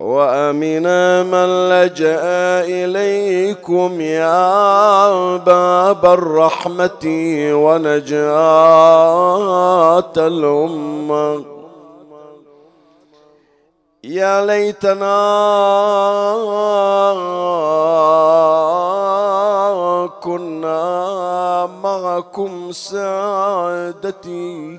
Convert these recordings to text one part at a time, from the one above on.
وأمنا من لجأ إليكم يا باب الرحمة ونجاة الأمة. يا ليتنا كنا معكم سعادتي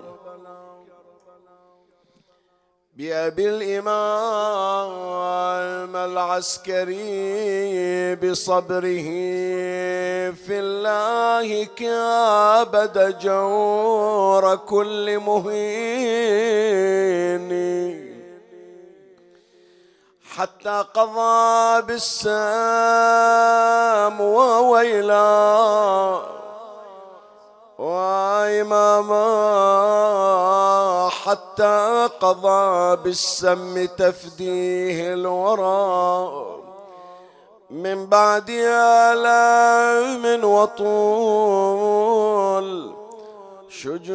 بأبي الإمام العسكري بصبره في الله كابد جور كل مهين. حتى قضى بالسام وويلا وإماما حتى قضى بالسم تفديه الورى. من بعد آلام وطول شجوني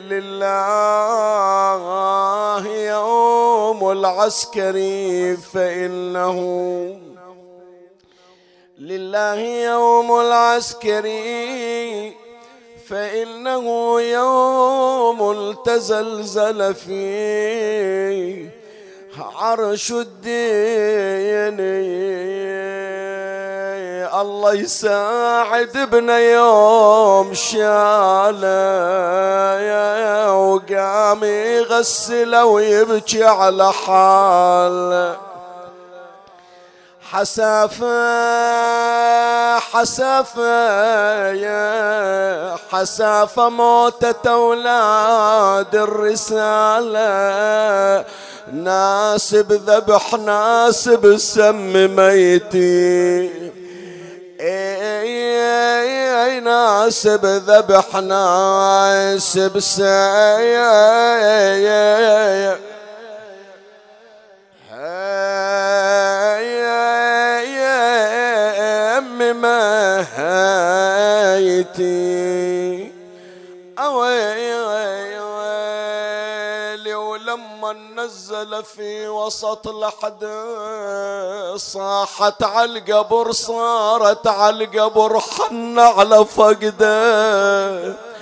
لله يوم العسكري فإنه لله يوم العسكري فإنه يوم تزلزل فيه. عرش الدين الله يساعد ابن يوم شاله وقام يغسله ويبكي على حاله. حسافة حسافة يا حسافة موتة أولاد الرسالة. ناسب ذبح ناسب سم ميتي. إي ناسب ذبح ناسب سيا مهايتي أويلي ولما نزل في وسط لحد صاحت على القبر صارت على القبر حن على فقده.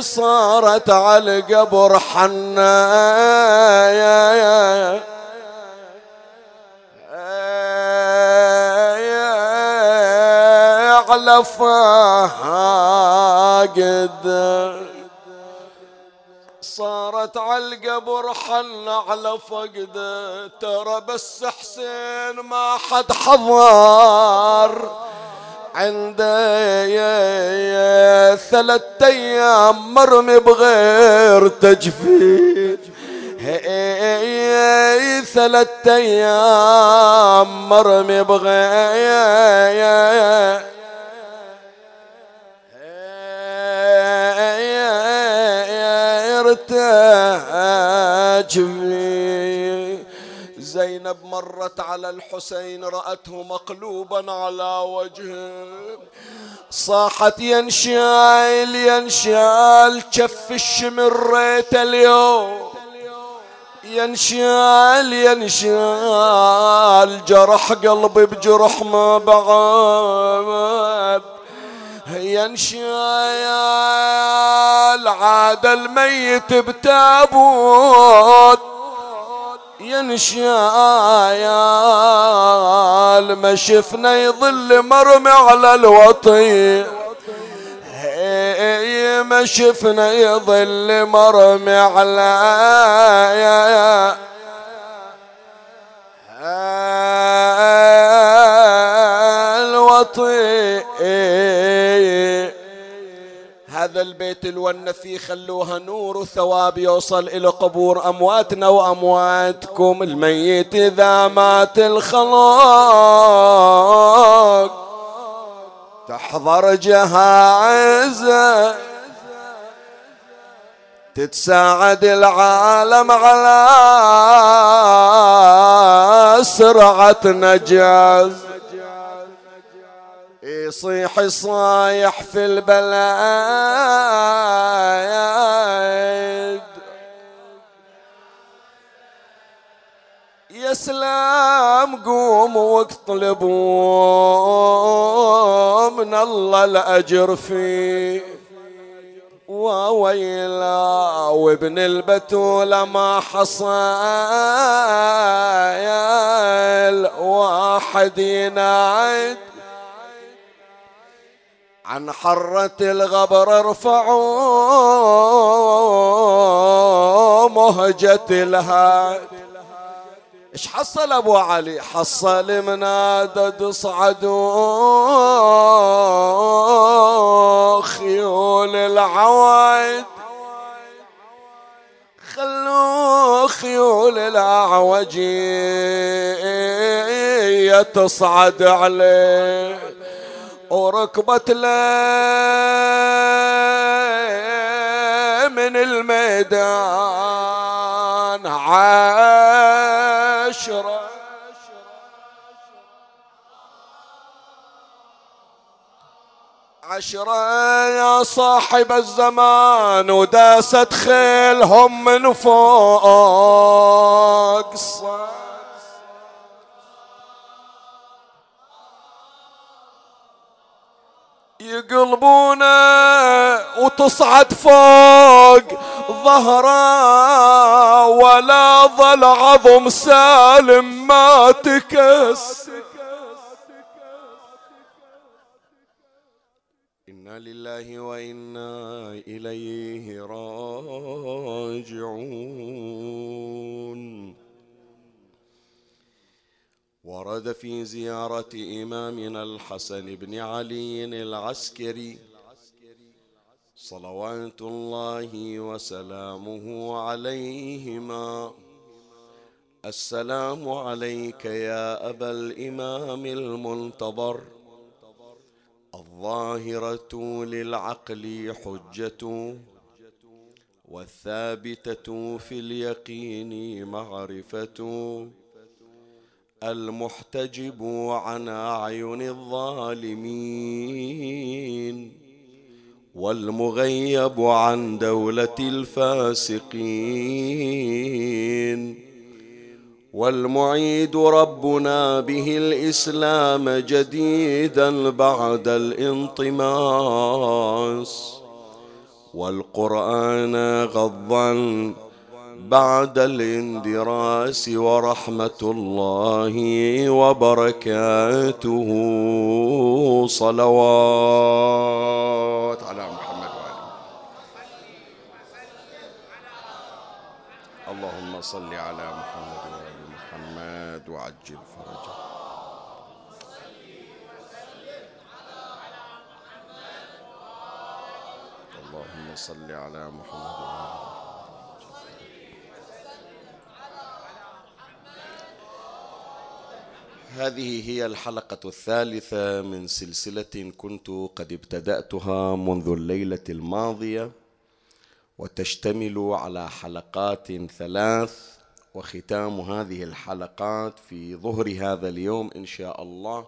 صارت على القبر حنا يا يا على فاقد صارت على القبر حن على فقده ترى بس حسين ما حد حضر عندي ثلاث أيام مرمي بغير تجفيف ثلاث أيام مرمي بغير تجفي زينب مرت على الحسين رأته مقلوبا على وجهه. صاحت ينشال ينشال كف الشمريت اليوم. ينشال ينشال جرح قلبي بجرح ما بعد. ينشال عاد الميت بتابوت. ينشال ما شفنا يظل مرمي على الوطي. ما شفنا يظل مرمي على الوطي. هذا البيت الونة فيه خلوها نور وثواب يوصل إلى قبور أمواتنا وأمواتكم الميت إذا مات الخلاق تحضر جهائزه تتساعد العالم على سرعة نجاز. يصيح صايح في البلاد. يا سلام قوموا واطلبوا من الله الأجر فيه. وويلا وابن البتولة ما حصل. واحد ينعد عن حرة الغبر ارفعوا مهجة الهاد. إيش حصل أبو علي؟ حصل منادى صعدوا خيول العوايد خلوا خيول الأعوجية تصعد عليه. وركبت له من الميدان عشرة عشرة يا صاحب الزمان وداست خيلهم من فوق يقلبونه وتصعد فوق ظهره ولا ظل عظم سالم ما تكس. إنا لله وإنا إليه راجعون. ورد في زيارة إمامنا الحسن بن علي العسكري صلوات الله وسلامه عليهما. السلام عليك يا أبا الإمام المنتظر. الظاهرة للعقل حجة والثابتة في اليقين معرفة. المحتجب عن أعين الظالمين والمغيب عن دولة الفاسقين والمعيد ربنا به الإسلام جديدا بعد الانطماس والقرآن غضا بعد الاندراس ورحمة الله وبركاته. صلوات على محمد وعلى اللهم صل على محمد وعلى محمد وعجل فرجه. اللهم صل على محمد هذه هي الحلقة الثالثة من سلسلة كنت قد ابتدأتها منذ الليلة الماضية وتشتمل على حلقات ثلاث وختام هذه الحلقات في ظهر هذا اليوم إن شاء الله.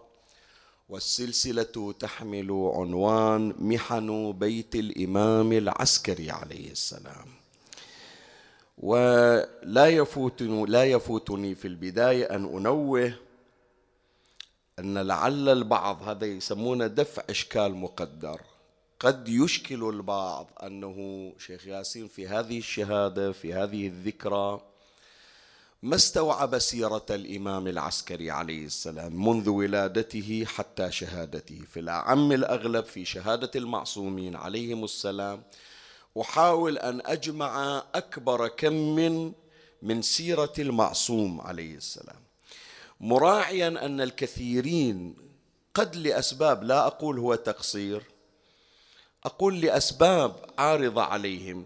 والسلسلة تحمل عنوان محن بيت الإمام العسكري عليه السلام. ولا يفوتني لا يفوتني في البداية أن أنوه أن لعل البعض هذا يسمونه دفع إشكال مقدر. قد يشكل البعض أنه شيخ ياسين في هذه الشهادة في هذه الذكرى ما استوعب سيرة الإمام العسكري عليه السلام منذ ولادته حتى شهادته. في الأعم الأغلب في شهادة المعصومين عليهم السلام أحاول أن أجمع أكبر كم من من سيرة المعصوم عليه السلام. مراعيا أن الكثيرين قد لأسباب لا أقول هو تقصير أقول لأسباب عارضة عليهم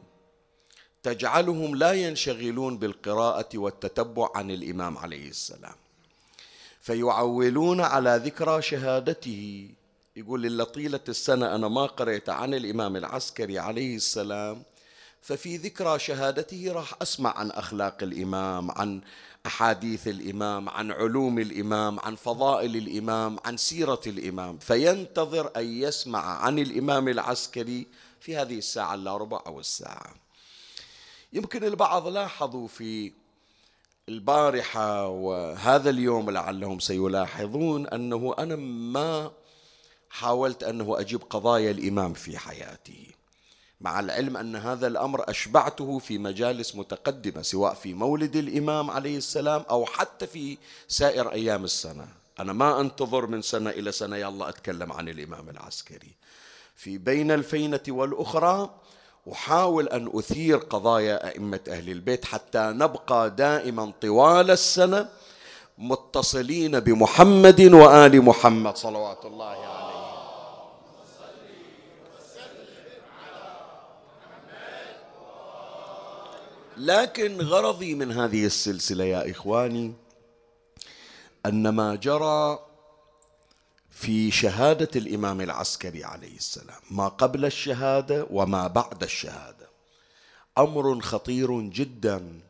تجعلهم لا ينشغلون بالقراءة والتتبع عن الإمام عليه السلام. فيعولون على ذكرى شهادته. يقول إلا طيلة السنة أنا ما قرأت عن الإمام العسكري عليه السلام ففي ذكرى شهادته راح أسمع عن أخلاق الإمام عن أحاديث الإمام عن علوم الإمام عن فضائل الإمام عن سيرة الإمام. فينتظر أن يسمع عن الإمام العسكري في هذه الساعة إلا ربع أو الساعة. يمكن البعض لاحظوا في البارحة وهذا اليوم لعلهم سيلاحظون أنه أنا ما حاولت أنه أجيب قضايا الإمام في حياتي. مع العلم أن هذا الأمر أشبعته في مجالس متقدمة سواء في مولد الإمام عليه السلام أو حتى في سائر أيام السنة. أنا ما أنتظر من سنة إلى سنة يلا أتكلم عن الإمام العسكري. في بين الفينة والأخرى أحاول أن أثير قضايا أئمة أهل البيت حتى نبقى دائما طوال السنة متصلين بمحمد وآل محمد صلوات الله عليه. لكن غرضي من هذه السلسلة يا إخواني أن ما جرى في شهادة الإمام العسكري عليه السلام ما قبل الشهادة وما بعد الشهادة أمر خطير جدا.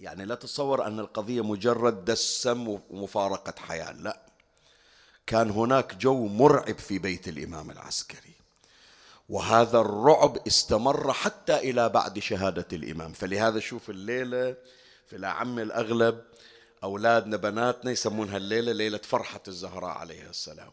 يعني لا تصور أن القضية مجرد دسم ومفارقة حياة لا. كان هناك جو مرعب في بيت الإمام العسكري. وهذا الرعب استمر حتى إلى بعد شهادة الإمام. فلهذا شوف الليلة في الأعم الأغلب أولادنا بناتنا يسمونها الليلة ليلة فرحة الزهراء عليها السلام.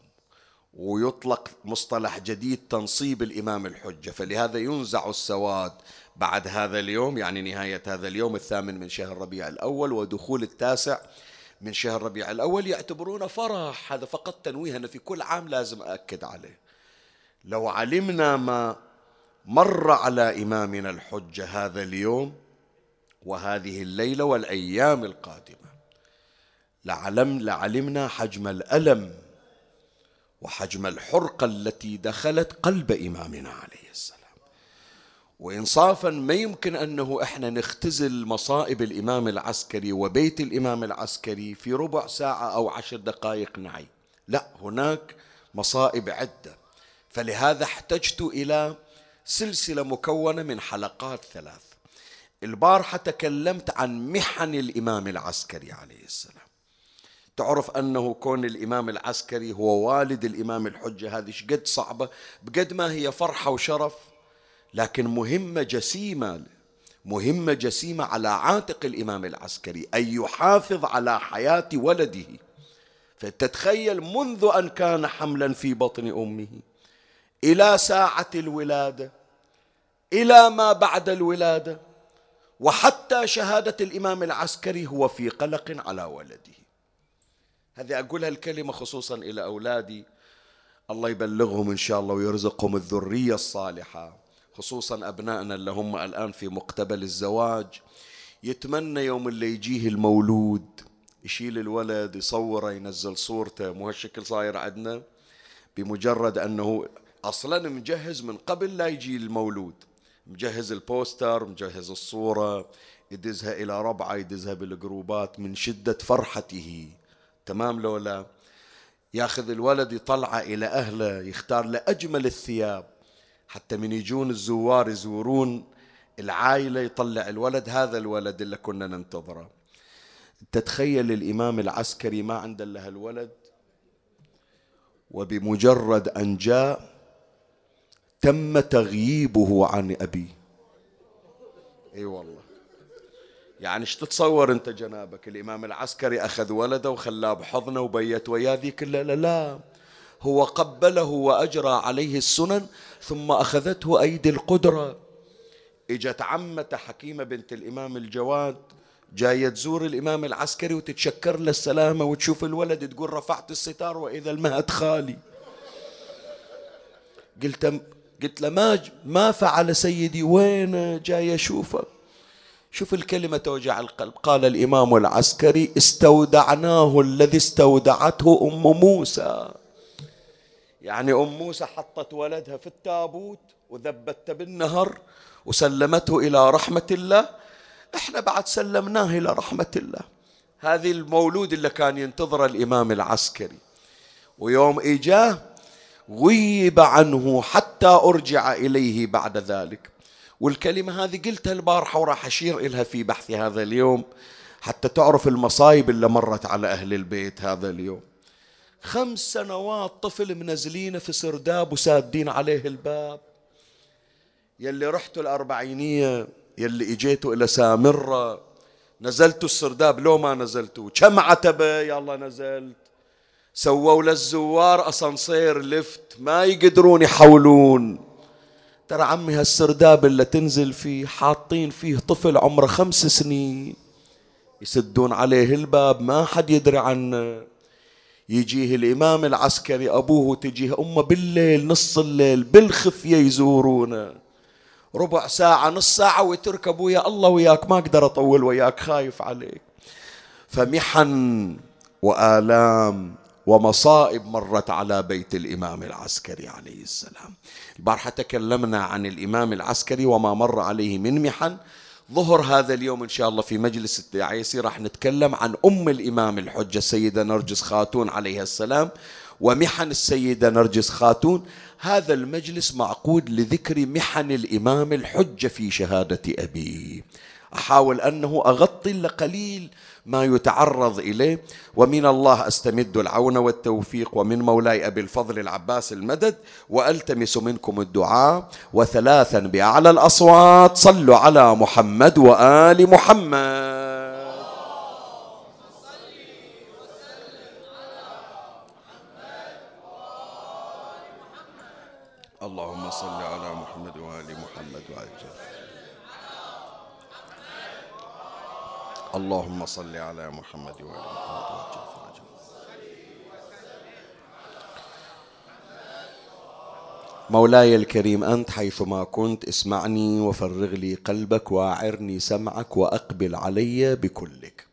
ويطلق مصطلح جديد تنصيب الإمام الحجة. فلهذا ينزع السواد بعد هذا اليوم يعني نهاية هذا اليوم الثامن من شهر ربيع الأول ودخول التاسع من شهر ربيع الأول يعتبرونه فرح. هذا فقط تنويه أنا في كل عام لازم أأكد عليه. لو علمنا ما مر على إمامنا الحجة هذا اليوم وهذه الليلة والأيام القادمة لعلم لعلمنا حجم الألم وحجم الحرقة التي دخلت قلب إمامنا عليه السلام. وإنصافا ما يمكن أنه إحنا نختزل مصائب الإمام العسكري وبيت الإمام العسكري في ربع ساعة أو عشر دقائق نعي. لا هناك مصائب عدة. فلهذا احتجت إلى سلسلة مكونة من حلقات ثلاث. البارحة تكلمت عن محن الإمام العسكري عليه السلام. تعرف أنه كون الإمام العسكري هو والد الإمام الحجة هذه شقد صعبة؟ بقد ما هي فرحة وشرف لكن مهمة جسيمة مهمة جسيمة على عاتق الإمام العسكري أن يحافظ على حياة ولده. فتتخيل منذ أن كان حملا في بطن أمه. إلى ساعة الولادة إلى ما بعد الولادة. وحتى شهادة الإمام العسكري هو في قلق على ولده. هذه أقولها الكلمة خصوصا إلى أولادي. الله يبلغهم إن شاء الله ويرزقهم الذرية الصالحة خصوصا أبنائنا اللي هم الآن في مقتبل الزواج. يتمنى يوم اللي يجيه المولود يشيل الولد يصوره ينزل صورته. مو هالشكل صاير عندنا؟ بمجرد أنه أصلا مجهز من قبل لا يجي المولود. مجهز البوستر مجهز الصورة يدزها إلى ربعة يدزها بالجروبات من شدة فرحته. تمام لو لا ياخذ الولد يطلعه إلى أهله يختار له أجمل الثياب. حتى من يجون الزوار يزورون العائلة يطلع الولد هذا الولد اللي كنا ننتظره. تتخيل الإمام العسكري ما عنده إلا الولد وبمجرد أن جاء تم تغييبه عن أبيه أي والله. يعني إيش تتصور أنت جنابك؟ الإمام العسكري أخذ ولده وخلاه بحضنه وبيت وياه ذيك لا لا. هو قبله وأجرى عليه السنن ثم أخذته أيدي القدرة. إجت عمته حكيمة بنت الإمام الجواد جاية تزور الإمام العسكري وتتشكر له السلامة وتشوف الولد تقول رفعت الستار وإذا المهد خالي. قلت قلت له ما ما فعل سيدي وين جاي أشوفه؟ شوف الكلمة توجع القلب. قال الإمام العسكري استودعناه الذي استودعته أم موسى. يعني أم موسى حطت ولدها في التابوت وذبته بالنهر وسلمته إلى رحمة الله. إحنا بعد سلمناه إلى رحمة الله. هذه المولود اللي كان ينتظر الإمام العسكري. ويوم إجاه غيب عنه حتى أرجع إليه بعد ذلك. والكلمة هذه قلتها البارحة وراح أشير إلها في بحثي هذا اليوم حتى تعرف المصايب اللي مرت على أهل البيت هذا اليوم. خمس سنوات طفل منزلينه في سرداب وسادين عليه الباب. يلي رحتوا الأربعينية يلي إجيتوا إلى سامرة نزلتوا السرداب لو ما نزلتوا كم عتبة؟ يلا نزلت. سووا للزوار أسانسير لفت. ما يقدرون يحولون. ترى عمي هالسرداب اللي تنزل فيه حاطين فيه طفل عمره خمس سنين. يسدون عليه الباب ما حد يدري عنه. يجيه الإمام العسكري أبوه تجيه أمه بالليل نص الليل بالخفية يزورونه. ربع ساعة نص ساعة ويترك أبويا الله وياك ما أقدر أطول وياك خايف عليك. فمحن وآلام. ومصائب مرت على بيت الإمام العسكري عليه السلام. البارحة تكلمنا عن الإمام العسكري وما مر عليه من محن. ظهر هذا اليوم إن شاء الله في مجلس التعيسي راح نتكلم عن أم الإمام الحجة السيدة نرجس خاتون عليها السلام ومحن السيدة نرجس خاتون. هذا المجلس معقود لذكر محن الإمام الحجة في شهادة أبيه. أحاول أنه أغطي لقليل ما يتعرض إليه. ومن الله أستمد العون والتوفيق ومن مولاي أبي الفضل العباس المدد وألتمس منكم الدعاء. وثلاثا بأعلى الأصوات صلوا على محمد وآل محمد اللهم صل على محمد وآل محمد وآل اللهم صل على محمد وآل محمد مولاي الكريم أنت حيثما كنت اسمعني وفرغ لي قلبك وأعرني سمعك وأقبل علي بكلك.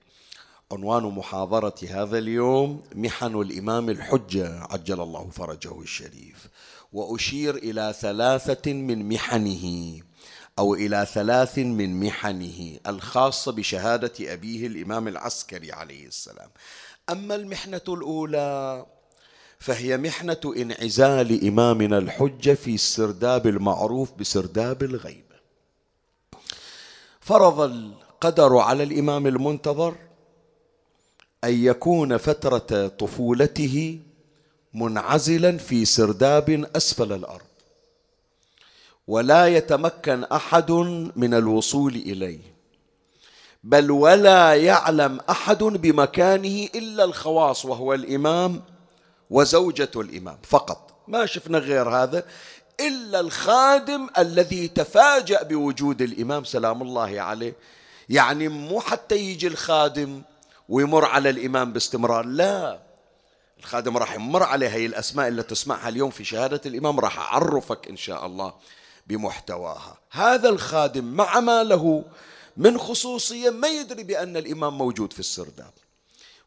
عنوان محاضرة هذا اليوم محن الإمام الحجة عجل الله فرجه الشريف. وأشير إلى ثلاثة من محنه. أو إلى ثلاث من محنه الخاصة بشهادة أبيه الإمام العسكري عليه السلام. أما المحنة الأولى فهي محنة انعزال إمامنا الحجة في السرداب المعروف بسرداب الغيبة فرض القدر على الإمام المنتظر أن يكون فترة طفولته منعزلا في سرداب أسفل الأرض. ولا يتمكن أحد من الوصول إليه بل ولا يعلم أحد بمكانه إلا الخواص وهو الإمام وزوجة الإمام فقط. ما شفنا غير هذا إلا الخادم الذي تفاجأ بوجود الإمام سلام الله عليه. يعني مو حتى يجي الخادم ويمر على الإمام باستمرار لا. الخادم راح يمر عليه هي الأسماء اللي تسمعها اليوم في شهادة الإمام راح أعرفك إن شاء الله. بمحتواها. هذا الخادم مع ما له من خصوصية ما يدري بأن الإمام موجود في السرداب.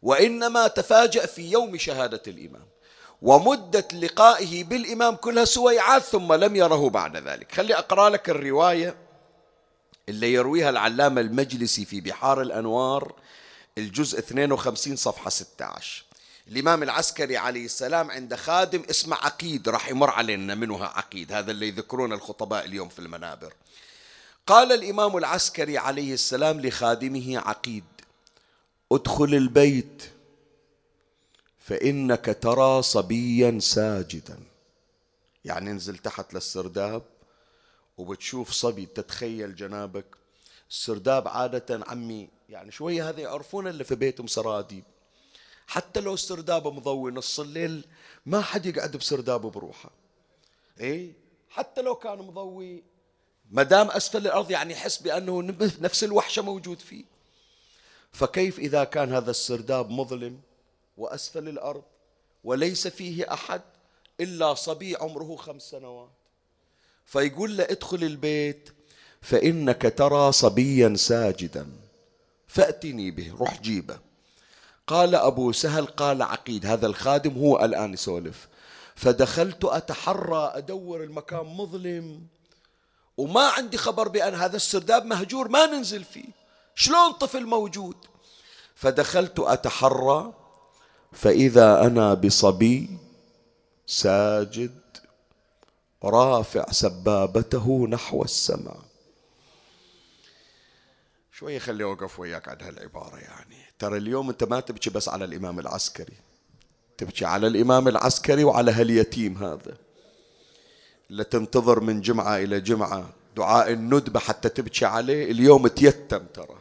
وإنما تفاجأ في يوم شهادة الإمام. ومدة لقائه بالإمام كلها سويعات ثم لم يره بعد ذلك. خلي أقرأ لك الرواية اللي يرويها العلامة المجلسي في بحار الأنوار الجزء 52 صفحة 16 الإمام العسكري عليه السلام عند خادم اسمه عقيد راح يمر علينا منها عقيد؟ هذا اللي يذكرون الخطباء اليوم في المنابر. قال الإمام العسكري عليه السلام لخادمه عقيد ادخل البيت فإنك ترى صبيا ساجدا. يعني انزل تحت للسرداب وبتشوف صبي تتخيل جنابك. السرداب عادة عمي يعني شوية هذا يعرفون اللي في بيتهم سراديب. حتى لو السرداب مضوي نص الليل ما حد يقعد بسردابه بروحه. إيه؟ حتى لو كان مضوي ما دام أسفل الأرض يعني يحس بأنه نفس الوحشة موجود فيه. فكيف إذا كان هذا السرداب مظلم وأسفل الأرض وليس فيه أحد إلا صبي عمره خمس سنوات؟ فيقول له ادخل البيت فإنك ترى صبيا ساجدا فأتني به روح جيبه. قال أبو سهل قال عقيد هذا الخادم هو الآن يسولف. فدخلت أتحرى أدور المكان مظلم وما عندي خبر بأن هذا السرداب مهجور ما ننزل فيه. شلون طفل موجود؟ فدخلت أتحرى فإذا أنا بصبي ساجد رافع سبابته نحو السماء. شوية خلي أوقف وياك عند هالعبارة يعني. ترى اليوم أنت ما تبكي بس على الإمام العسكري. تبكي على الإمام العسكري وعلى هاليتيم هذا. اللي تنتظر من جمعة إلى جمعة دعاء الندبة حتى تبكي عليه. اليوم تيتم ترى.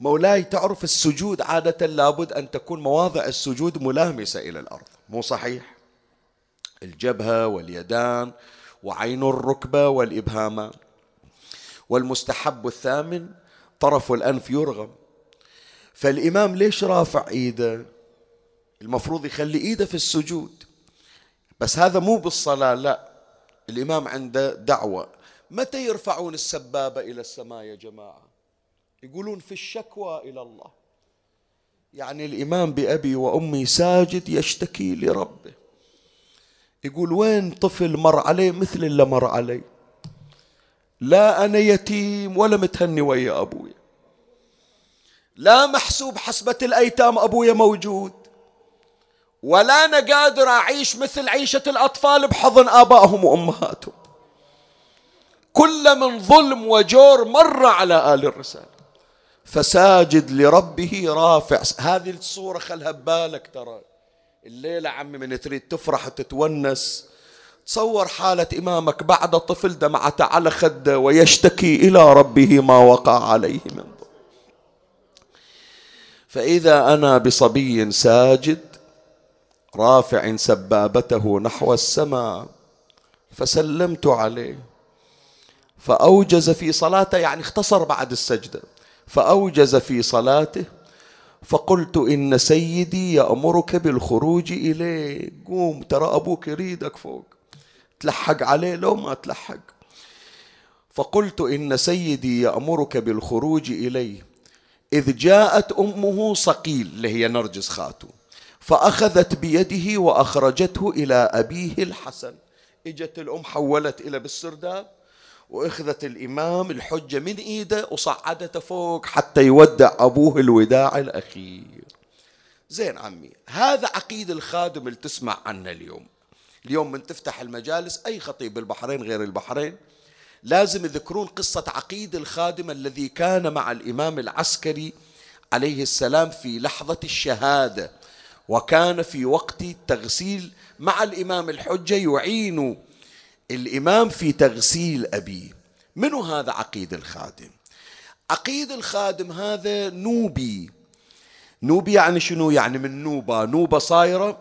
مولاي تعرف السجود عادة لابد أن تكون مواضع السجود ملامسة إلى الأرض. مو صحيح؟ الجبهة واليدان وعين الركبة والإبهامان. والمستحب الثامن طرف الأنف يرغم. فالإمام ليش رافع إيده؟ المفروض يخلي إيده في السجود. بس هذا مو بالصلاة لا. الإمام عنده دعوة. متى يرفعون السبابة إلى السماء يا جماعة؟ يقولون في الشكوى إلى الله. يعني الإمام بأبي وأمي ساجد يشتكي لربه. يقول وين طفل مر عليه مثل اللي مر علي؟ لا أنا يتيم ولا متهني ويا أبوي. لا محسوب حسبة الأيتام أبويا موجود. ولا أنا قادر أعيش مثل عيشة الأطفال بحضن آبائهم وأمهاتهم. كل من ظلم وجور مر على آل الرسالة. فساجد لربه رافع. هذه الصورة خلها ببالك ترى. الليلة عمي من تريد تفرح تتونس تصور حالة إمامك بعد طفل دمعته على خده ويشتكي إلى ربه ما وقع عليه من فإذا أنا بصبي ساجد رافع سبابته نحو السماء فسلمت عليه. فأوجز في صلاته يعني اختصر بعد السجدة. فأوجز في صلاته فقلت إن سيدي يأمرك بالخروج إليه. قوم ترى أبوك يريدك فوق. تلحق عليه لو ما تلحق. فقلت إن سيدي يأمرك بالخروج إليه. إذ جاءت أمه صقيل اللي هي نرجس خاتو فأخذت بيده وأخرجته إلى أبيه الحسن. إجت الأم حولت إلى بالسرداب وأخذت الإمام الحجة من إيده وصعدته فوق حتى يودع أبوه الوداع الأخير. زين عمي هذا عقيد الخادم اللي تسمع عنه اليوم. اليوم من تفتح المجالس أي خطيب بالبحرين غير البحرين لازم يذكرون قصة عقيد الخادم الذي كان مع الإمام العسكري عليه السلام في لحظة الشهادة وكان في وقت التغسيل مع الإمام الحجة يعين الإمام في تغسيل أبيه. منو هذا عقيد الخادم؟ عقيد الخادم هذا نوبي. نوبي يعني شنو؟ يعني من نوبة. نوبة صايرة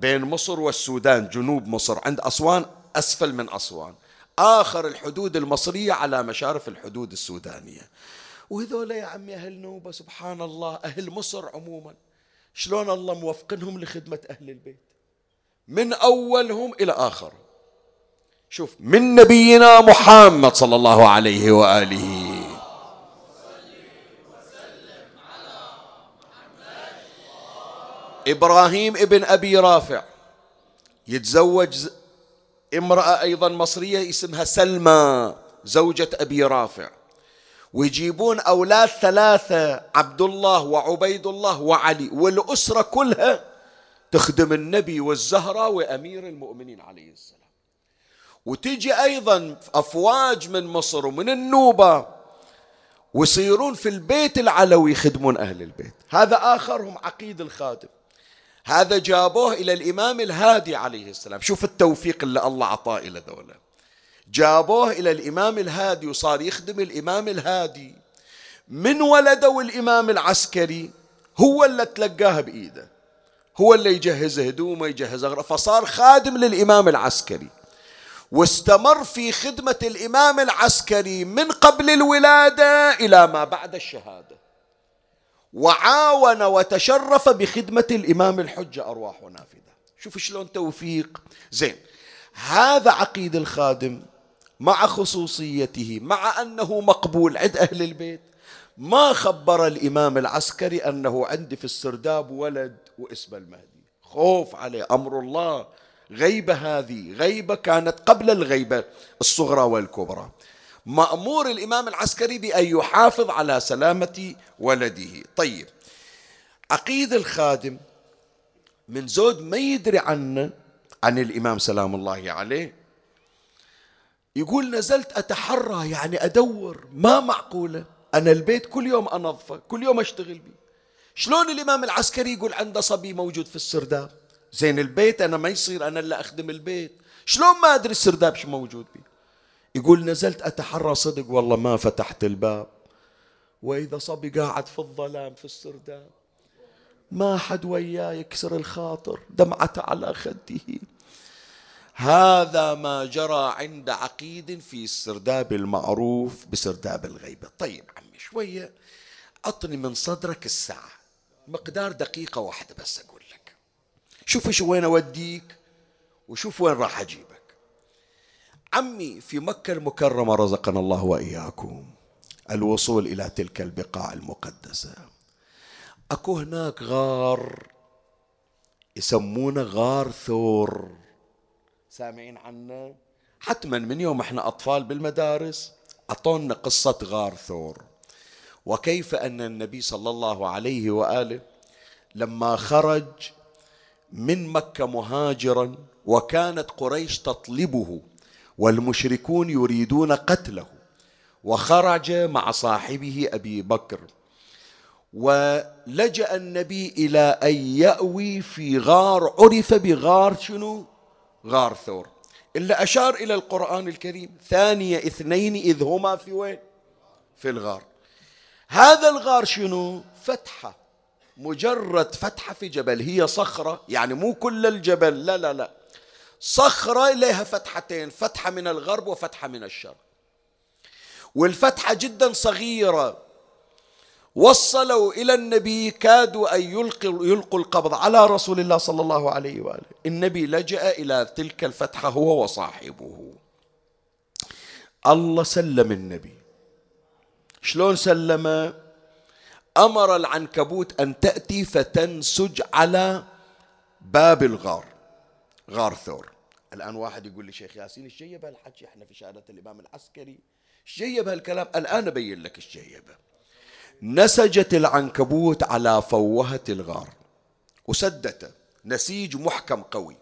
بين مصر والسودان جنوب مصر عند أسوان أسفل من أسوان. آخر الحدود المصرية على مشارف الحدود السودانية. وهذول يا عمي أهل نوبة سبحان الله أهل مصر عموما. شلون الله موفقنهم لخدمة أهل البيت؟ من أولهم إلى آخر شوف من نبينا محمد صلى الله عليه وآله. إبراهيم ابن أبي رافع يتزوج امرأة أيضا مصرية اسمها سلمى زوجة أبي رافع. ويجيبون أولاد ثلاثة عبد الله وعبيد الله وعلي. والأسرة كلها تخدم النبي والزهرة وأمير المؤمنين عليه السلام. وتجي أيضا أفواج من مصر ومن النوبة ويصيرون في البيت العلوي يخدمون أهل البيت. هذا آخرهم عقيد الخادم. هذا جابوه إلى الإمام الهادي عليه السلام. شوف التوفيق اللي الله أعطاه إلى ذولا. جابوه إلى الإمام الهادي وصار يخدم الإمام الهادي. من ولده الإمام العسكري؟ هو اللي تلقاه بإيده. هو اللي يجهز هدومه يجهز أغراض فصار خادم للإمام العسكري. واستمر في خدمة الإمام العسكري من قبل الولادة إلى ما بعد الشهادة. وعاون وتشرف بخدمة الإمام الحجة أرواح نافذة شوف شلون توفيق. زين. هذا عقيد الخادم مع خصوصيته مع أنه مقبول عند أهل البيت. ما خبر الإمام العسكري أنه عندي في السرداب ولد واسمه المهدي. خوف عليه. أمر الله. غيبة هذه. غيبة كانت قبل الغيبة الصغرى والكبرى. مأمور الإمام العسكري بأن يحافظ على سلامة ولده. طيب عقيد الخادم من زود ما يدري عنه عن الإمام سلام الله عليه يقول نزلت أتحرى يعني أدور ما معقولة. أنا البيت كل يوم أنظفه كل يوم أشتغل به شلون الإمام العسكري يقول عنده صبي موجود في السرداب؟ زين البيت أنا ما يصير أنا اللي أخدم البيت. شلون ما أدري السرداب شو موجود به يقول نزلت أتحرى صدق والله ما فتحت الباب. وإذا صبي قاعد في الظلام في السرداب ما حد وياه يكسر الخاطر دمعته على خده. هذا ما جرى عند عقيد في السرداب المعروف بسرداب الغيبة. طيب عمي شوية أعطني من صدرك الساعة. مقدار دقيقة واحدة بس أقول لك. شوف شو وين أوديك وشوف وين راح أجيبك. عمي في مكة المكرمة رزقنا الله وإياكم. الوصول إلى تلك البقاع المقدسة. أكو هناك غار يسمونه غار ثور. سامعين عنه حتما من يوم إحنا أطفال بالمدارس أعطونا قصة غار ثور. وكيف أن النبي صلى الله عليه وآله لما خرج من مكة مهاجرا وكانت قريش تطلبه والمشركون يريدون قتله. وخرج مع صاحبه أبي بكر. ولجأ النبي إلى أن يأوي في غار عرف بغار شنو؟ غار ثور. إلا أشار إلى القرآن الكريم ثانية اثنين إذ هما في وين؟ في الغار. هذا الغار شنو؟ فتحة. مجرد فتحة في جبل. هي صخرة يعني مو كل الجبل. لا لا لا. صخرة لها فتحتين فتحة من الغرب وفتحة من الشرق. والفتحة جدا صغيرة. وصلوا إلى النبي كادوا أن يلقوا, يلقوا القبض على رسول الله صلى الله عليه وآله. النبي لجأ إلى تلك الفتحة هو وصاحبه. الله سلم النبي. شلون سلم أمر العنكبوت أن تأتي فتنسج على باب الغار غار ثور. الآن واحد يقول لي شيخ ياسين إيش جيب هالحكي إحنا في شهادة الإمام العسكري. إيش جيب هالكلام الآن أبين لك إيش جيبه نسجت العنكبوت على فوهة الغار. وسدته نسيج محكم قوي.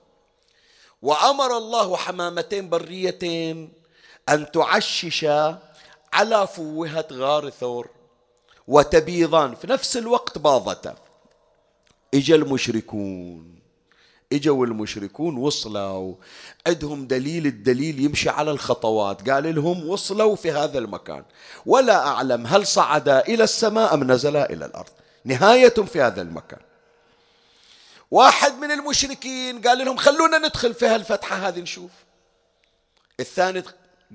وأمر الله حمامتين بريتين أن تعششا على فوهة غار ثور. وتبيضان. في نفس الوقت باضتا إجا المشركون. اجوا المشركون وصلوا. عندهم دليل الدليل يمشي على الخطوات. قال لهم وصلوا في هذا المكان. ولا أعلم هل صعدا إلى السماء أم نزلا إلى الأرض. نهايتهم في هذا المكان. واحد من المشركين قال لهم خلونا ندخل في هالفتحة هذه نشوف. الثاني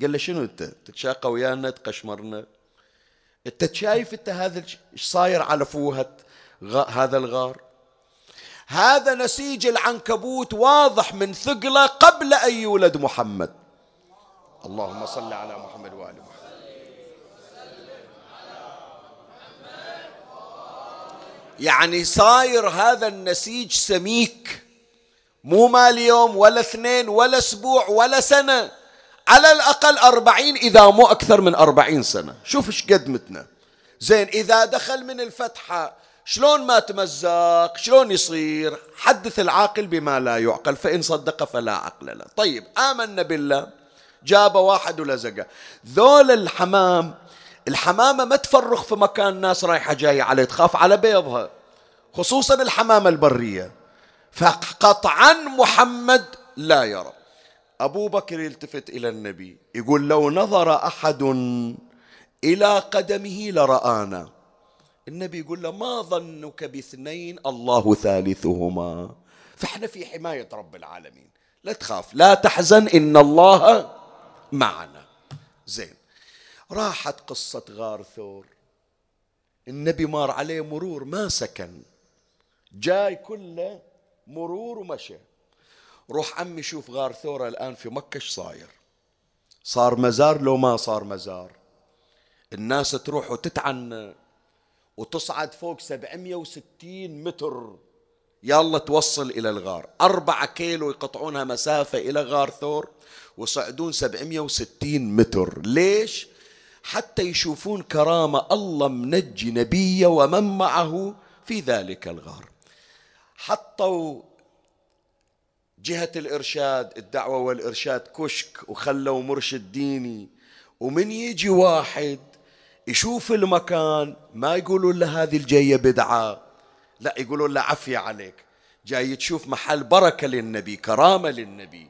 قال له شنو أنت؟ تتشاقى ويانا؟ تقشمرنا؟ أنت شايف أنت هذا إيش صاير على فوهة هذا الغار؟ هذا نسيج العنكبوت واضح من ثقله قبل أن يولد محمد. اللهم صل على محمد وآل محمد. يعني صاير هذا النسيج سميك. مو مال يوم ولا اثنين ولا أسبوع ولا سنة. على الأقل أربعين إذا مو أكثر من أربعين سنة. شوف إيش قد متنا. زين إذا دخل من الفتحة شلون ما تمزق شلون يصير؟ حدث العاقل بما لا يعقل فإن صدق فلا عقل له. طيب آمنا بالله. جاب واحد ولزقه ذول الحمام الحمامة ما تفرخ في مكان ناس رايحة جاية عليه تخاف على بيضها خصوصا الحمامة البرية. فقطعا محمد لا يرى. أبو بكر يلتفت إلى النبي يقول لو نظر أحد إلى قدمه لرآنا. النبي يقول له ما ظنك باثنين الله ثالثهما. فإحنا في حماية رب العالمين. لا تخاف. لا تحزن. إن الله معنا. زين. راحت قصة غار ثور. النبي مار عليه مرور ما سكن. جاي كله مرور ومشى. روح عمي شوف غار ثور الآن في مكة إيش صاير. صار مزار لو ما صار مزار. الناس تروح وتتعنى. وتصعد فوق 760 متر. يلا توصل إلى الغار. أربعة كيلو يقطعونها مسافة إلى غار ثور وصعدون 760 متر. ليش؟ حتى يشوفون كرامة الله منجي نبيه ومن معه في ذلك الغار. حطوا جهة الإرشاد الدعوة والإرشاد كشك وخلوا مرشد ديني. ومن يجي واحد يشوف المكان ما يقولون له هذه الجية بدعة. لا يقولون له عفية عليك. جاي تشوف محل بركة للنبي كرامة للنبي.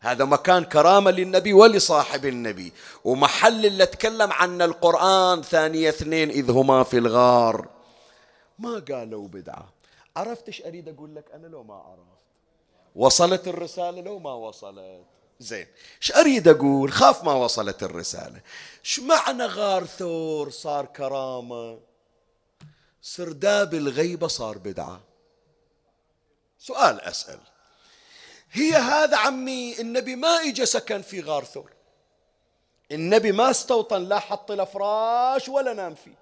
هذا مكان كرامة للنبي ولصاحب النبي. ومحل اللي تكلم عنه القرآن ثانية اثنين إذ هما في الغار. ما قالوا بدعة. عرفت إيش أريد أقول لك؟ أنا لو ما عرفت. وصلت الرسالة لو ما وصلت. زين. إيش أريد أقول؟ خاف ما وصلت الرسالة. إيش معنى غار ثور صار كرامة؟ سرداب الغيبة صار بدعة. سؤال أسأل. هي هذا عمي النبي ما اجى سكن في غار ثور. النبي ما استوطن لا حط له فراش ولا نام فيه.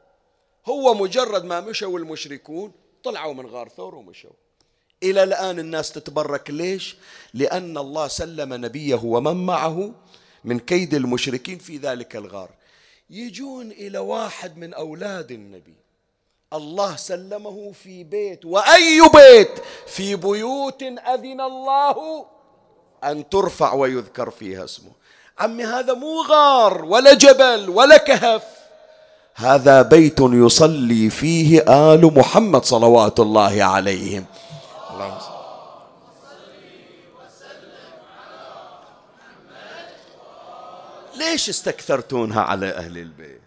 هو مجرد ما مشوا المشركون طلعوا من غار ثور ومشوا. إلى الآن الناس تتبرك ليش؟ لأن الله سلم نبيه ومن معه من كيد المشركين في ذلك الغار. يجون إلى واحد من أولاد النبي. الله سلمه في بيت وأي بيت؟ في بيوت أذن الله أن ترفع ويذكر فيها اسمه. عمي هذا مو غار ولا جبل ولا كهف. هذا بيت يصلي فيه آل محمد صلوات الله عليهم. اللهم ليش استكثرتونها على أهل البيت؟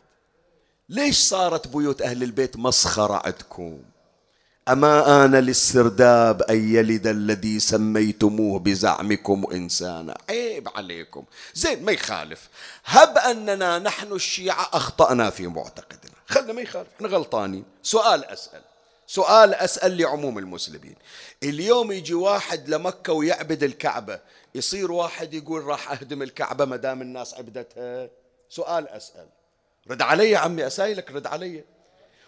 ليش صارت بيوت أهل البيت مسخرة عندكم؟ أما آن للسرداب أن يلد الذي سميتموه بزعمكم إنسانا. عيب عليكم. زين ما يخالف. هب أننا نحن الشيعة أخطأنا في معتقدنا. خلنا ما يخالف. إحنا غلطانين. سؤال أسأل. سؤال أسأل لعموم المسلمين. اليوم يجي واحد لمكة ويعبد الكعبة يصير واحد يقول راح أهدم الكعبة ما دام الناس عبدتها؟ سؤال أسأل. رد علي عمي أسايلك رد علي.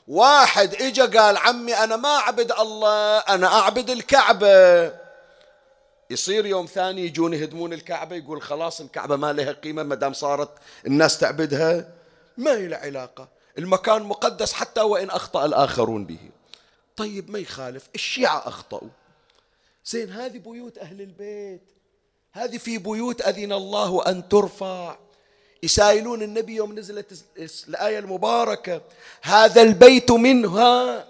واحد إجا قال عمي أنا ما أعبد الله أنا أعبد الكعبة. يصير يوم ثاني يجون يهدمون الكعبة يقول خلاص الكعبة ما لها قيمة ما دام صارت الناس تعبدها. ما هي له علاقة. المكان مقدس حتى وإن أخطأ الآخرون به. طيب ما يخالف الشيعة أخطأوا. زين هذه بيوت أهل البيت. هذه في بيوت أذن الله أن ترفع. يسائلون النبي يوم نزلت الآية المباركة هذا البيت منها.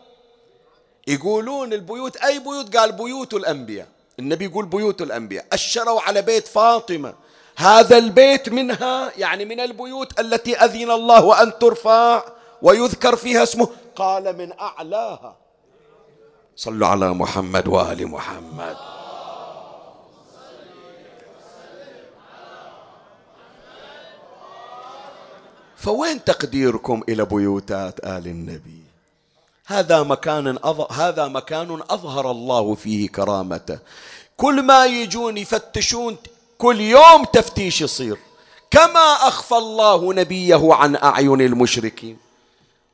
يقولون البيوت أي بيوت؟ قال بيوت الأنبياء. النبي يقول بيوت الأنبياء. أشروا على بيت فاطمة. هذا البيت منها يعني من البيوت التي أذن الله أن ترفع ويذكر فيها اسمه. قال من أعلاها. صلوا على محمد وآل محمد. فوين تقديركم إلى بيوتات آل النبي؟ هذا مكان أظهر هذا مكان أظهر الله فيه كرامته. كل ما يجون يفتشون كل يوم تفتيش يصير. كما أخفى الله نبيه عن أعين المشركين.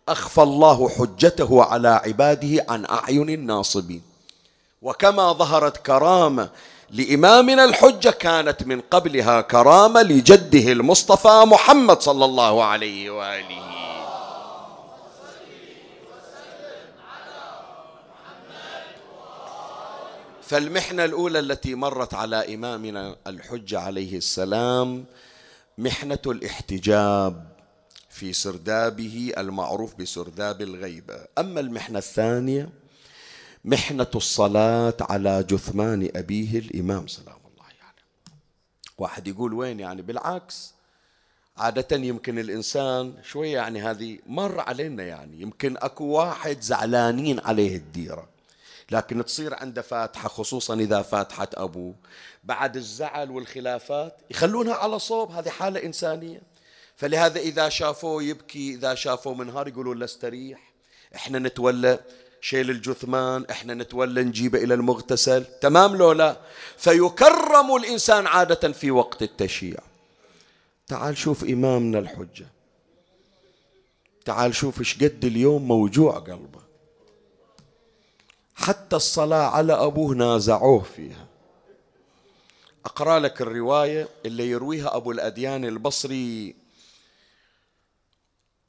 أخفى الله حجته على عباده عن أعين الناصبين. وكما ظهرت كرامة لإمامنا الحجة كانت من قبلها كرامة لجده المصطفى محمد صلى الله عليه وآله. فالمحنة الأولى التي مرت على إمامنا الحجة عليه السلام محنة الاحتجاب. في سردابه المعروف بسرداب الغيبة أما المحنة الثانية محنة الصلاة على جثمان أبيه الإمام سلام الله يعني واحد يقول وين يعني؟ بالعكس عادة يمكن الإنسان شوية يعني هذه مر علينا يعني. يمكن أكو واحد زعلانين عليه الديرة لكن تصير عنده فاتحة خصوصا إذا فاتحة أبوه. بعد الزعل والخلافات يخلونها على صوب هذه حالة إنسانية. فلهذا إذا شافوه يبكي إذا شافوه منهار يقولون له استريح إحنا نتولى شيل الجثمان إحنا نتولى نجيبه إلى المغتسل. تمام لو لا؟ فيكرم الإنسان عادة في وقت التشييع تعال شوف إمامنا الحجة. تعال شوف إيش قد اليوم موجوع قلبه. حتى الصلاة على أبوه نازعوه فيها. أقرأ لك الرواية اللي يرويها أبو الأديان البصري.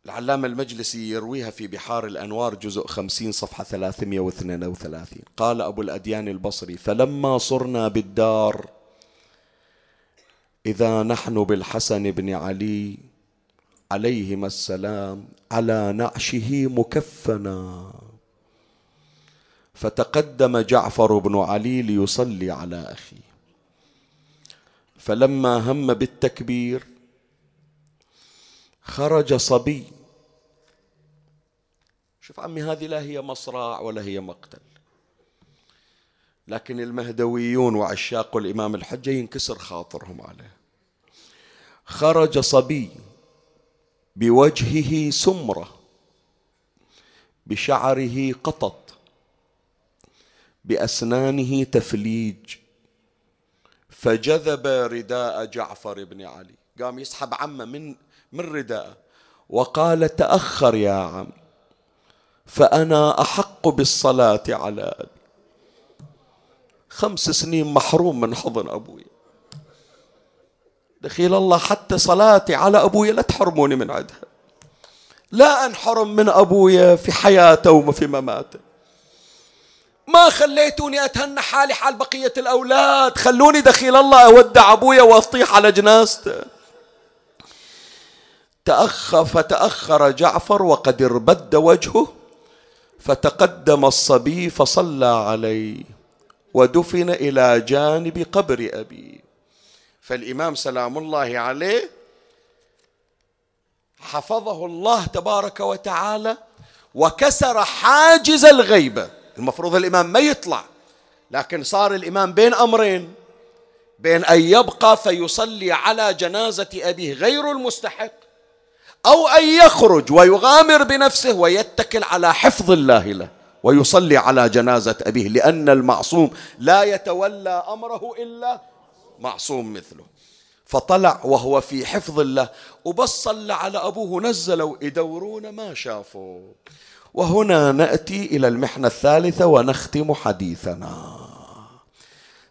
العلامة المجلسي يرويها في بحار الأنوار جزء خمسين صفحة ثلاثمية واثنين وثلاثين. قال أبو الأديان البصري فلما صرنا بالدار إذا نحن بالحسن بن علي عليهما السلام على نعشه مكفنا. فتقدم جعفر بن علي ليصلي على أخيه. فلما هم بالتكبير خرج صبي شوف عمي هذه لا هي مصراع ولا هي مقتل. لكن المهدويون وعشاق الإمام الحجة ينكسر خاطرهم عليه. خرج صبي بوجهه سمرة بشعره قطط بأسنانه تفليج فجذب رداء جعفر بن علي. قام يسحب عمه من من رداءه وقال تأخر يا عم. فأنا أحق بالصلاة على أبي خمس سنين محروم من حضن أبوي. دخيل الله حتى صلاتي على أبوي لا تحرموني من عدها. لا أنحرم من أبويا في حياته وفي مماته. ما خليتوني أتهنى حالي حال بقية الأولاد. خلوني دخيل الله أودع أبويا وأطيح على جنازته. تأخر فتأخر جعفر وقد اربد وجهه. فتقدم الصبي فصلى عليه ودفن إلى جانب قبر أبيه فالإمام سلام الله عليه حفظه الله تبارك وتعالى وكسر حاجز الغيبة. المفروض الإمام ما يطلع لكن صار الإمام بين أمرين بين أن يبقى فيصلي على جنازة أبيه غير المستحق أو أن يخرج ويغامر بنفسه ويتكل على حفظ الله له ويصلي على جنازة أبيه لأن المعصوم لا يتولى أمره إلا معصوم مثله. فطلع وهو في حفظ الله وبس صلى على أبوه نزلوا يدورون ما شافوا. وهنا نأتي إلى المحنة الثالثة ونختم حديثنا.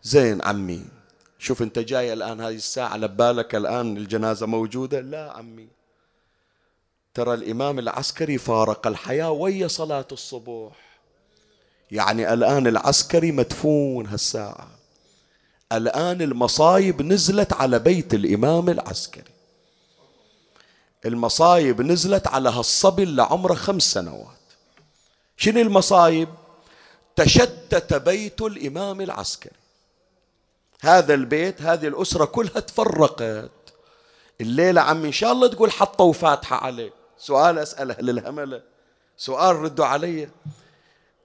زين عمي شوف أنت جاي الآن هذه الساعة لبالك الآن الجنازة موجودة؟ لا عمي. ترى الإمام العسكري فارق الحياة ويا صلاة الصبح. يعني الآن العسكري مدفون هالساعة. الآن المصايب نزلت على بيت الإمام العسكري. المصايب نزلت على هالصبي اللي عمره خمس سنوات. شنو المصايب؟ تشتت بيت الإمام العسكري. هذا البيت هذه الأسرة كلها تفرقت. الليلة عم إن شاء الله تقول حطوا فاتحة عليه سؤال أسأله للهملة سؤال ردوا علي.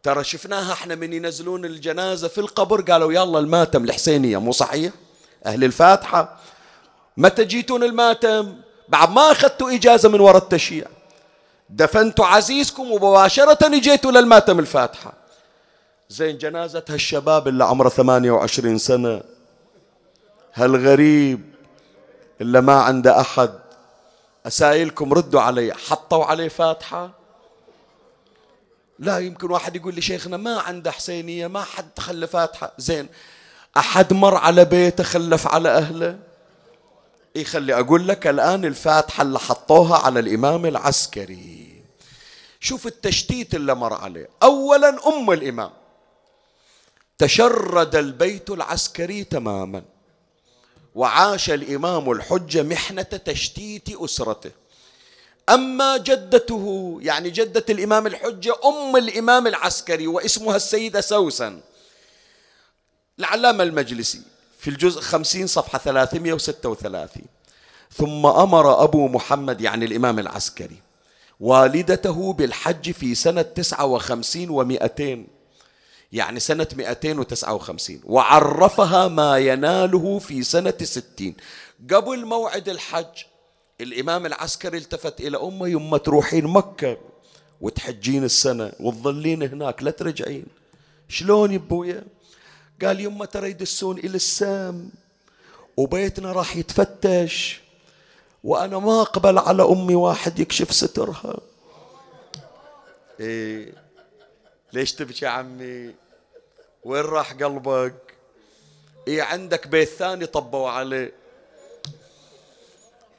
ترى شفناها إحنا من ينزلون الجنازة في القبر؟ قالوا يلا الماتم. الحسينية مو صحيح؟ أهل الفاتحة. متى جيتون الماتم؟ بعد ما أخذتوا إجازة من وراء التشييع. دفنتوا عزيزكم ومباشرة إجيتوا للماتم الفاتحة. زين جنازة هالشباب اللي عمره 28 سنة. هالغريب اللي ما عنده أحد. أسائلكم ردوا علي حطوا عليه فاتحة. لا يمكن واحد يقول لي شيخنا ما عنده حسينية ما حد خلى فاتحة. زين أحد مر على بيته خلف على أهله؟ يخلي أقول لك الآن الفاتحة اللي حطوها على الإمام العسكري. شوف التشتيت اللي مر عليه. أولا أم الإمام. تشرد البيت العسكري تماما. وعاش الإمام الحجة محنة تشتيت أسرته. أما جدته يعني جدة الإمام الحجة أم الإمام العسكري واسمها السيدة سوسن. العلامة المجلسي في الجزء خمسين صفحة ثلاثمائة وستة وثلاثين. ثم أمر أبو محمد يعني الإمام العسكري والدته بالحج في سنة تسعة وخمسين ومائتين. يعني سنة 259 وعرفها ما يناله في سنة ستين. قبل موعد الحج الإمام العسكري التفت إلى أمه يما تروحين مكة وتحجين السنة وتظلين هناك لا ترجعين. شلون يبويا قال يما ترى يدسون إلى السام وبيتنا راح يتفتش وأنا ما أقبل على أمي واحد يكشف سترها. إيه. ليش تبكي عمي؟ وين راح قلبك؟ إيه عندك بيت ثاني طبوا عليه.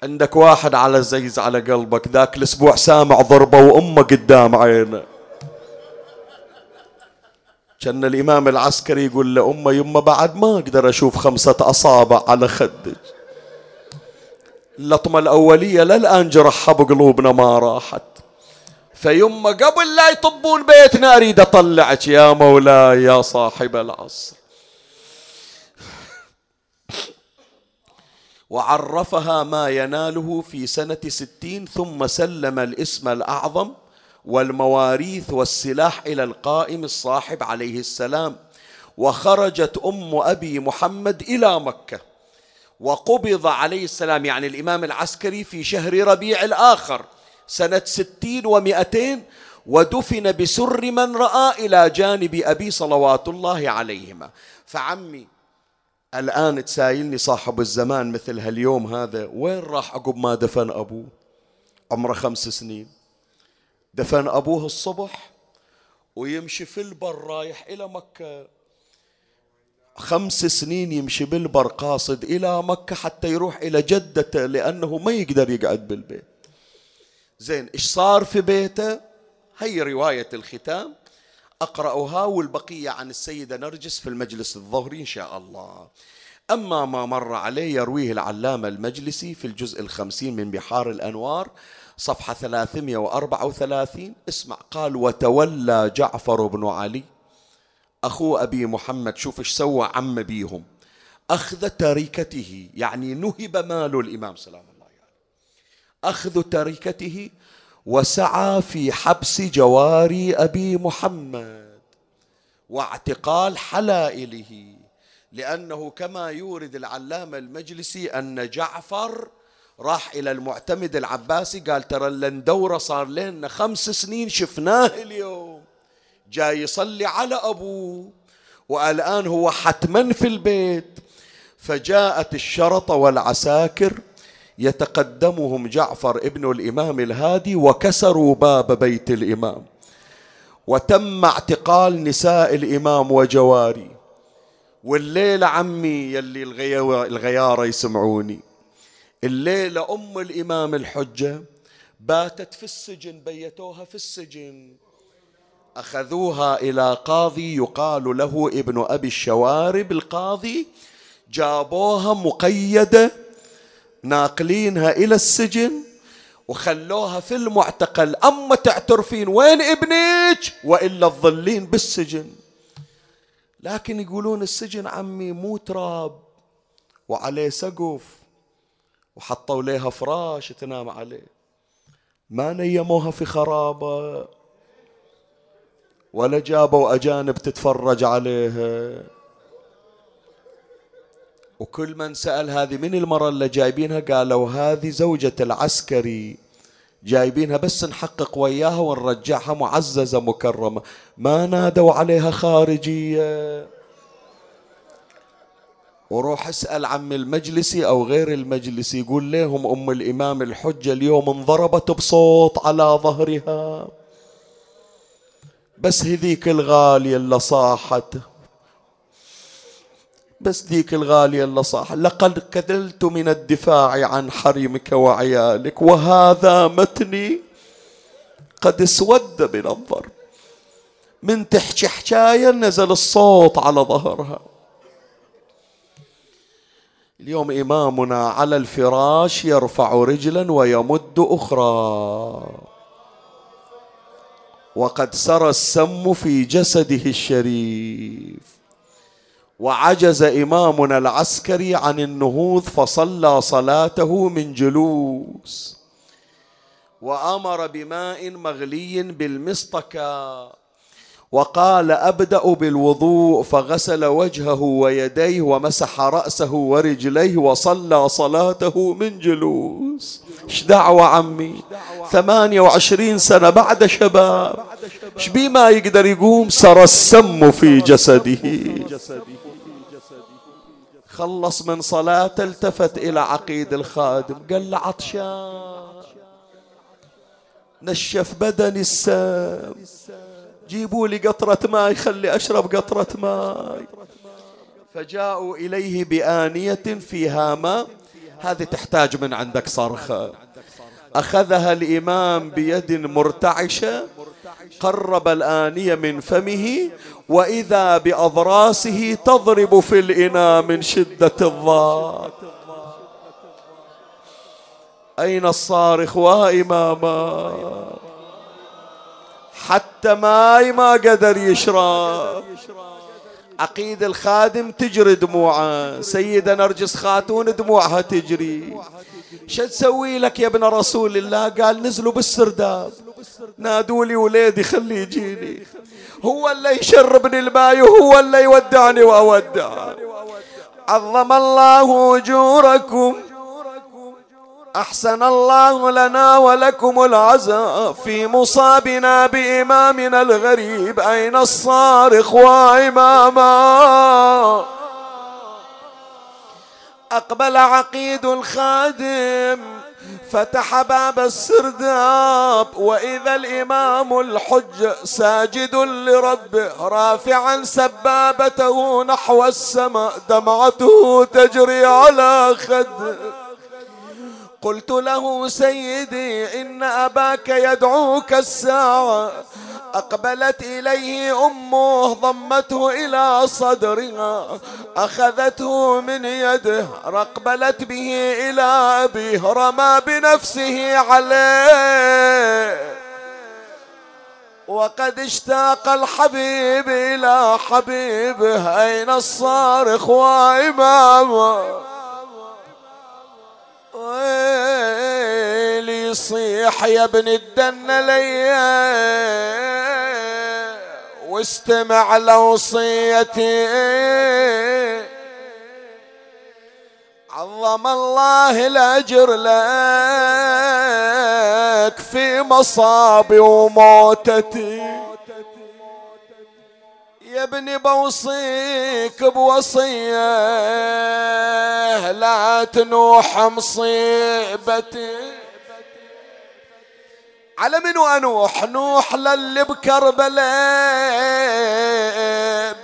عندك واحد على زيز على قلبك ذاك الأسبوع سامع ضربة وأمه قدام عينه. كان الإمام العسكري يقول لامه يمه بعد ما أقدر أشوف خمسة أصابع على خدك. اللطمة الأولية للآن جرحها بقلوبنا ما راحت. فيما قبل لا يطبون بيتنا أريد أطلعك يا مولاي يا صاحب العصر. وعرفها ما يناله في سنة ستين ثم سلم الاسم الأعظم والمواريث والسلاح إلى القائم الصاحب عليه السلام. وخرجت أم أبي محمد إلى مكة. وقبض عليه السلام يعني الإمام العسكري في شهر ربيع الآخر. سنة ستين ومائتين ودفن بسر من رأى إلى جانب أبي صلوات الله عليهما. فعمي الآن تسايلني صاحب الزمان مثل هاليوم هذا وين راح عقب ما دفن أبوه؟ عمره خمس سنين. دفن أبوه الصبح ويمشي في البر رايح إلى مكة. خمس سنين يمشي بالبر قاصد إلى مكة حتى يروح إلى جدته لأنه ما يقدر يقعد بالبيت. زين إيش صار في بيته؟ هي رواية الختام. أقرأها والبقية عن السيدة نرجس في المجلس الظهري إن شاء الله. أما ما مر عليه يرويه العلامة المجلسي في الجزء الخمسين من بحار الأنوار صفحة 334 اسمع قال وتولى جعفر بن علي. أخو أبي محمد شوف إيش سوى عم بيهم أخذ تركته يعني نهب مال الإمام سلام الله أخذ تركته وسعى في حبس جواري أبي محمد واعتقال حلائله لأنه كما يورد العلامة المجلسي أن جعفر راح إلى المعتمد العباسي قال ترى اللندوره صار لنا خمس سنين شفناه اليوم. جاي يصلي على أبوه والآن هو حتما في البيت. فجاءت الشرطة والعساكر يتقدمهم جعفر ابن الإمام الهادي وكسروا باب بيت الإمام. وتم اعتقال نساء الإمام وجواري. والليلة عمي يلي الغيارة يسمعوني. الليلة أم الإمام الحجة باتت في السجن بيتوها في السجن. أخذوها إلى قاضي يقال له ابن أبي الشوارب القاضي. جابوها مقيدة ناقلينها إلى السجن وخلوها في المعتقل. أما تعترفين وين ابنك؟ وإلا تظلين بالسجن. لكن يقولون السجن عمي مو تراب وعليه سقف وحطوا لها فراش تنام عليه. ما نيموها في خرابة ولا جابوا أجانب تتفرج عليها. وكل من سأل هذه من المرة اللي جايبينها؟ قالوا هذه زوجة العسكري. جايبينها بس نحقق وياها ونرجعها معززة مكرمة. ما نادوا عليها خارجية. وروح اسأل عم المجلسي أو غير المجلسي يقول لهم أم الإمام الحجة اليوم انضربت بصوت على ظهرها. بس هذيك الغالية اللي صاحت. بس ديك الغالية اللي صح لقد كدلت من الدفاع عن حريمك وعيالك وهذا متني قد اسود من الضرب. من تحكي حكاية نزل الصوت على ظهرها. اليوم إمامنا على الفراش يرفع رجلا ويمد أخرى. وقد سرى السم في جسده الشريف. وعجز إمامنا العسكري عن النهوض فصلى صلاته من جلوس. وأمر بماء مغلي بالمسطكة وقال أبدأ بالوضوء فغسل وجهه ويديه ومسح رأسه ورجليه وصلى صلاته من جلوس. إيش دعوة عمي؟ ثمانية وعشرين سنة بعد شباب. إيش بي ما يقدر يقوم؟ سرى السم في جسده. خلص من صلاة التفت إلى عقيد الخادم. قال له عطشان نشف بدني السام. جيبوا لي قطرة ماء خلي أشرب قطرة ماء. فجاءوا إليه بآنية فيها ماء. هذه تحتاج من عندك صرخة. أخذها الإمام بيد مرتعشة. قرب الآنية من فمه وإذا بأضراسه تضرب في الإناء من شدة الضاد أين الصارخ وإماما؟ حتى ماي ما قدر يشرب عقيد الخادم تجري دموعه. سيدة نرجس خاتون دموعها تجري. شو تسوي لك يا ابن رسول الله؟ قال نزلوا بالسرداب. نادوا لي وليدي خليه يجيني. هو اللي يشربني الماي وهو اللي يودعني وأودع. عظم الله أجوركم. أحسن الله لنا ولكم العزاء. في مصابنا بإمامنا الغريب. أين الصارخ وإماما؟ أقبل عقيد الخادم. فتح باب السرداب وإذا الإمام الحج ساجد لربه رافعا سبابته نحو السماء دمعته تجري على خده قلت له سيدي إن أباك يدعوك الساعة. أقبلت إليه أمه ضمته إلى صدرها أخذته من يده أقبلت به إلى أبيه رمى بنفسه عليه. وقد اشتاق الحبيب إلى حبيبه أين الصارخ وإمامه؟ يصيح يا ابن الدن ليا واستمع لوصيتي. عظم الله الأجر لك في مصابي وموتتي. يا ابني بوصيك بوصية لا تنوح مصيبتي. على منو انوح نوح للي بكربلاء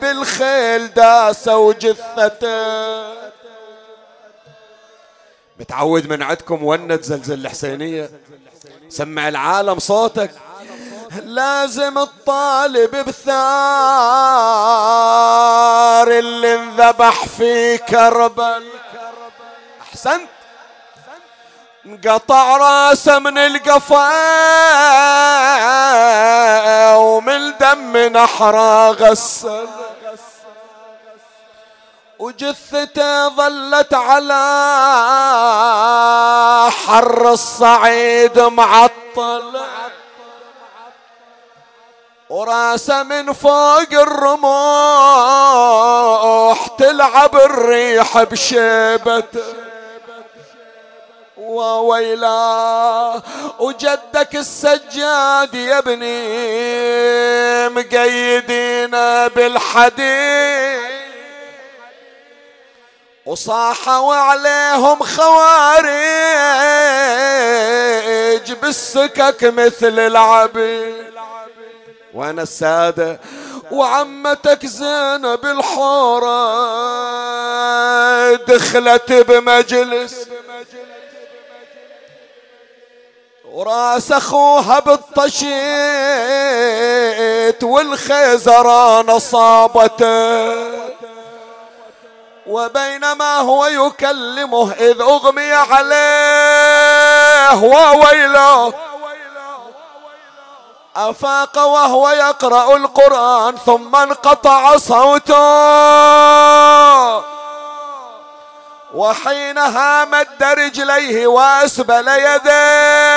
بالخيل داسه وجثته متعود من عندكم ونت زلزل الحسينية؟ سمع العالم صوتك. لازم الطالب بثار اللي انذبح في كربل. أحسنت؟ انقطع راسه من القفا ومن دم نحره غسل. وجثته ظلت على حر الصعيد معطل. وراسه من فوق الرموح تلعب الريح بشيبته. وويلا وجدك السجاد يا ابني مقيدين بالحديد. وصاحوا عليهم خوارج بالسكك مثل العبيد. وأنا السادة وعمتك زينب الحورة دخلت بمجلس. وراس أخوها بالطشيت والخيزران صابته وبينما هو يكلمه إذ أغمي عليه وويله أفاق وهو يقرأ القرآن ثم انقطع صوته. وحينها مد رجليه وأسبل يديه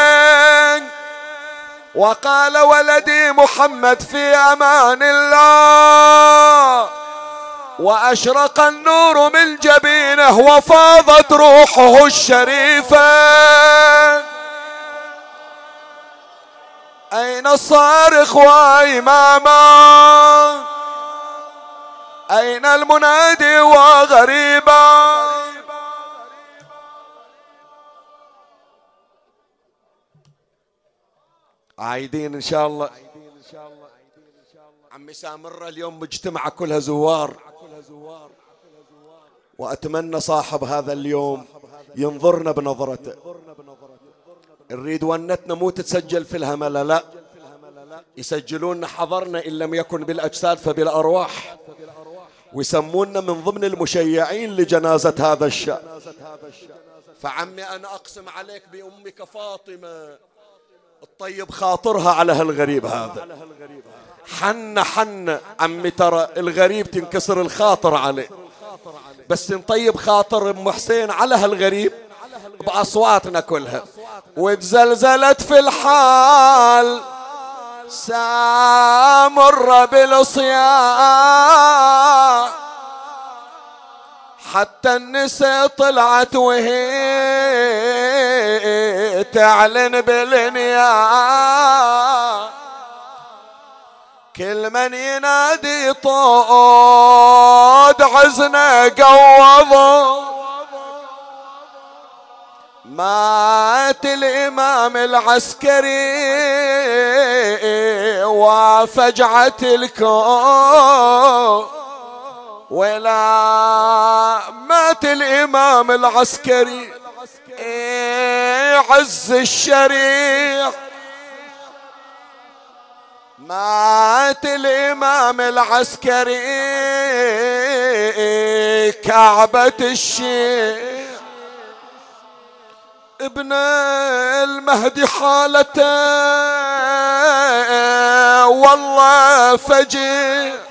وقال ولدي محمد في أمان الله. وأشرق النور من جبينه وفاضت روحه الشريفة. أين الصارخ وإماما؟ أين المنادي وغريبا؟ عايدين إن شاء الله. عمي سامرة اليوم مجتمعة كلها زوار. وأتمنى صاحب هذا اليوم ينظرنا بنظرته. نريد ونتنا مو تتسجل في الهملة لا. يسجلون حضرنا إن لم يكن بالأجساد فبالأرواح. ويسمونا من ضمن المشيعين لجنازة هذا الشأن. فعمي أنا أقسم عليك بأمك فاطمة. الطيب خاطرها على هالغريب هذا. حن حن عمي ترى الغريب تنكسر الخاطر عليه. بس نطيب خاطر أم حسين على هالغريب بأصواتنا كلها. وتزلزلت في الحال سامر بالصياح. حتى النساء طلعت وهي تعلن بالنيا. كل من ينادي طود عزنا قوضوا مات الإمام العسكري وفجعة الكون. ولا مات الإمام العسكري عز الشريع. مات الإمام العسكري كعبة الشيخ. ابن المهدي حالته والله فجير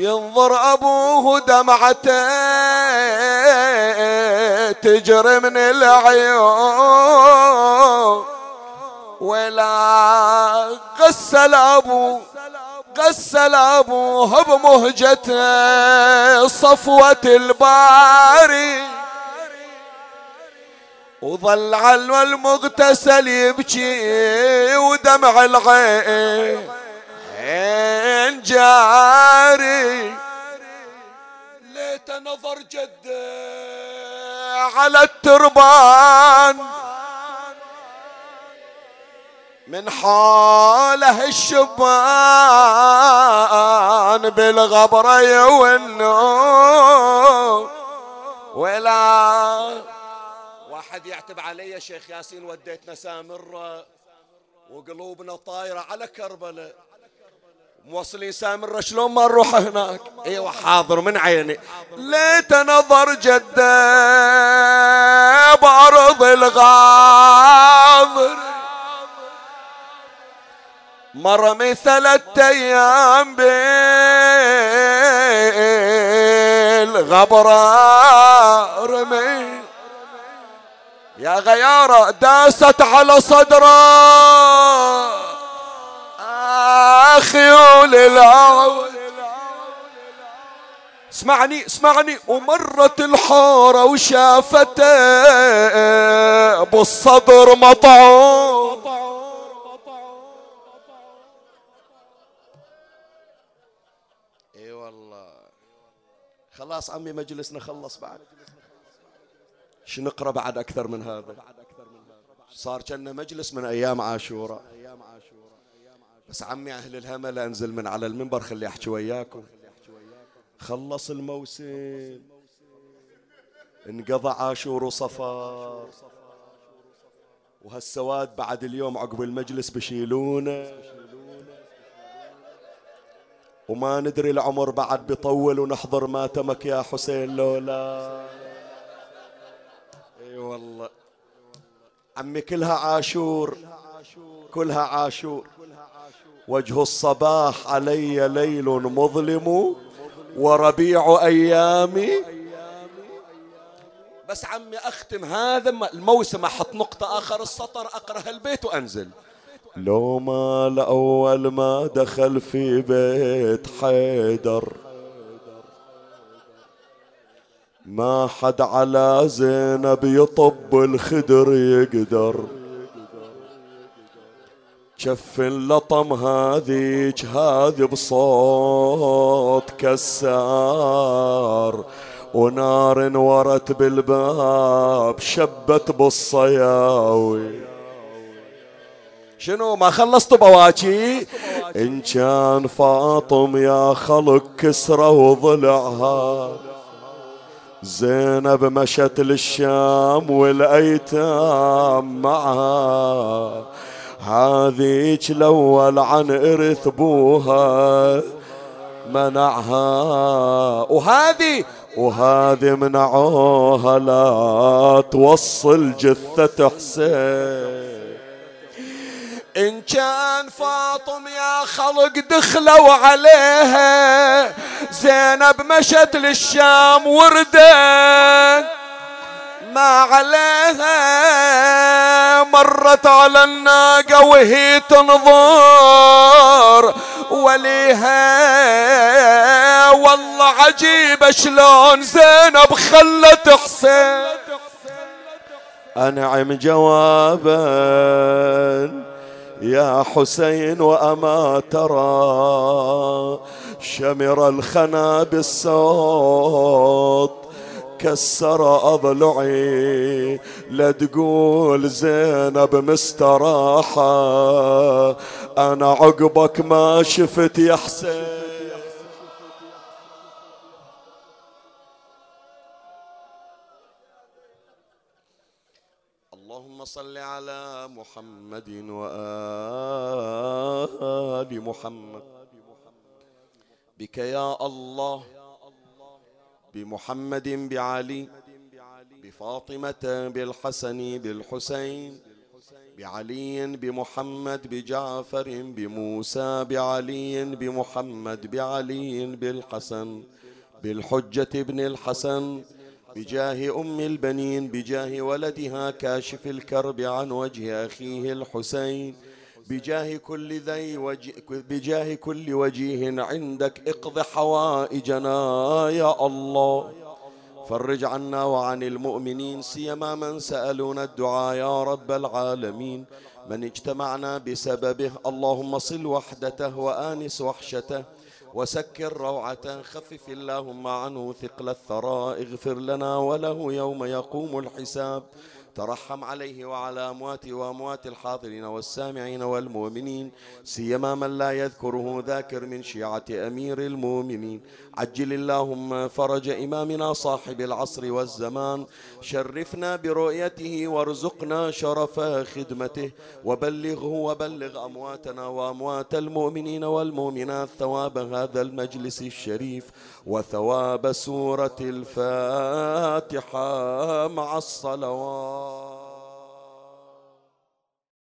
ينظر أبوه دمعته تجري من العيون. ولا غسل أبوه غسل أبوه بمهجته صفوة الباري. وظل على المغتسل يبكي ودمع العين. جاري. ليت نظر جده على التربان. من حاله الشبان بالغبرة والنور ولا واحد يعتب علي يا شيخ ياسين وديتنا سامرة وقلوبنا طايرة على كربلاء. موصلين سامرة شلون ما نروح هناك؟ إيوه حاضر من عيني. ليت نظر جدة بأرض الغاضر مر من ثلاثة أيام بالغبرة رمي يا غيارة داست على صدره. خيول العون اسمعني اسمعني. ومرت الحارة وشافته بالصدر مطعون. إي والله. خلاص عمي مجلسنا خلص بعد. شو نقرأ بعد أكثر من هذا؟ صار كنا مجلس من أيام عاشوراء. بس عمي أهل الهمل أنزل من على المنبر خلي أحكي وياكم. خلص الموسم. انقضى عاشور وصفار. وهالسواد بعد اليوم عقب المجلس بشيلونه. وما ندري العمر بعد بيطول ونحضر ماتمك يا حسين لولا. إي والله. عمي كلها عاشور كلها عاشور. وجه الصباح علي ليل مظلم وربيع ايامي بس عمي أختم هذا الموسم أحط نقطة آخر السطر أقرأ البيت وأنزل. لو ما لأول ما دخل في بيت حيدر ما حد على زينب يطب الخدر يقدر. شف اللطم هذيك هذي بصوت كسار. ونار انورت بالباب شبت بالصياوي. شنو ما خلصتوا بواكي إن كان فاطم يا خلق كسرة وضلعها. زينب مشت للشام والأيتام معها. هذيك الأول عن إرث بوها منعها وهذه وهذه منعوها لا توصل جثة حسين. إن كان فاطم يا خلق دخلوا عليها زينب مشت للشام وردت ما عليها. مرت على الناقة وهي تنظر. وليها. والله عجيبة شلون زينب خلت حسين. أنعم جوابا. يا حسين وأما ترى. شمر الخنا بالصوت. كسر أضلعي. لا تقول زينب مستراحة. أنا عقبك ما شفت يا حسين. صل على محمد وآل محمد. بك يا الله بمحمد بعلي بفاطمة بالحسن بالحسين بعلي بمحمد بجعفر بموسى بعلي بمحمد بعلي بالحسن بالحجة ابن الحسن بجاه أم البنين بجاه ولدها كاشف الكرب عن وجه أخيه الحسين بجاه كل ذي وجه بجاه كل وجيه عندك اقض حوائجنا يا الله. فرج عنا وعن المؤمنين سيما من سألونا الدعاء يا رب العالمين. من اجتمعنا بسببه اللهم صل وحدته وآنس وحشته وسكر روعة خفف اللهم عنه ثقل الثراء اغفر لنا وله يوم يقوم الحساب. ترحم عليه وعلى أمواته وأموات الحاضرين والسامعين والمؤمنين سيما من لا يذكره ذاكر من شيعة أمير المؤمنين. عجل اللهم فرج إمامنا صاحب العصر والزمان. شرفنا برؤيته وارزقنا شرف خدمته. وبلغه وبلغ أمواتنا وأموات المؤمنين والمؤمنات ثواب هذا المجلس الشريف. وثواب سورة الفاتحة مع الصلوات.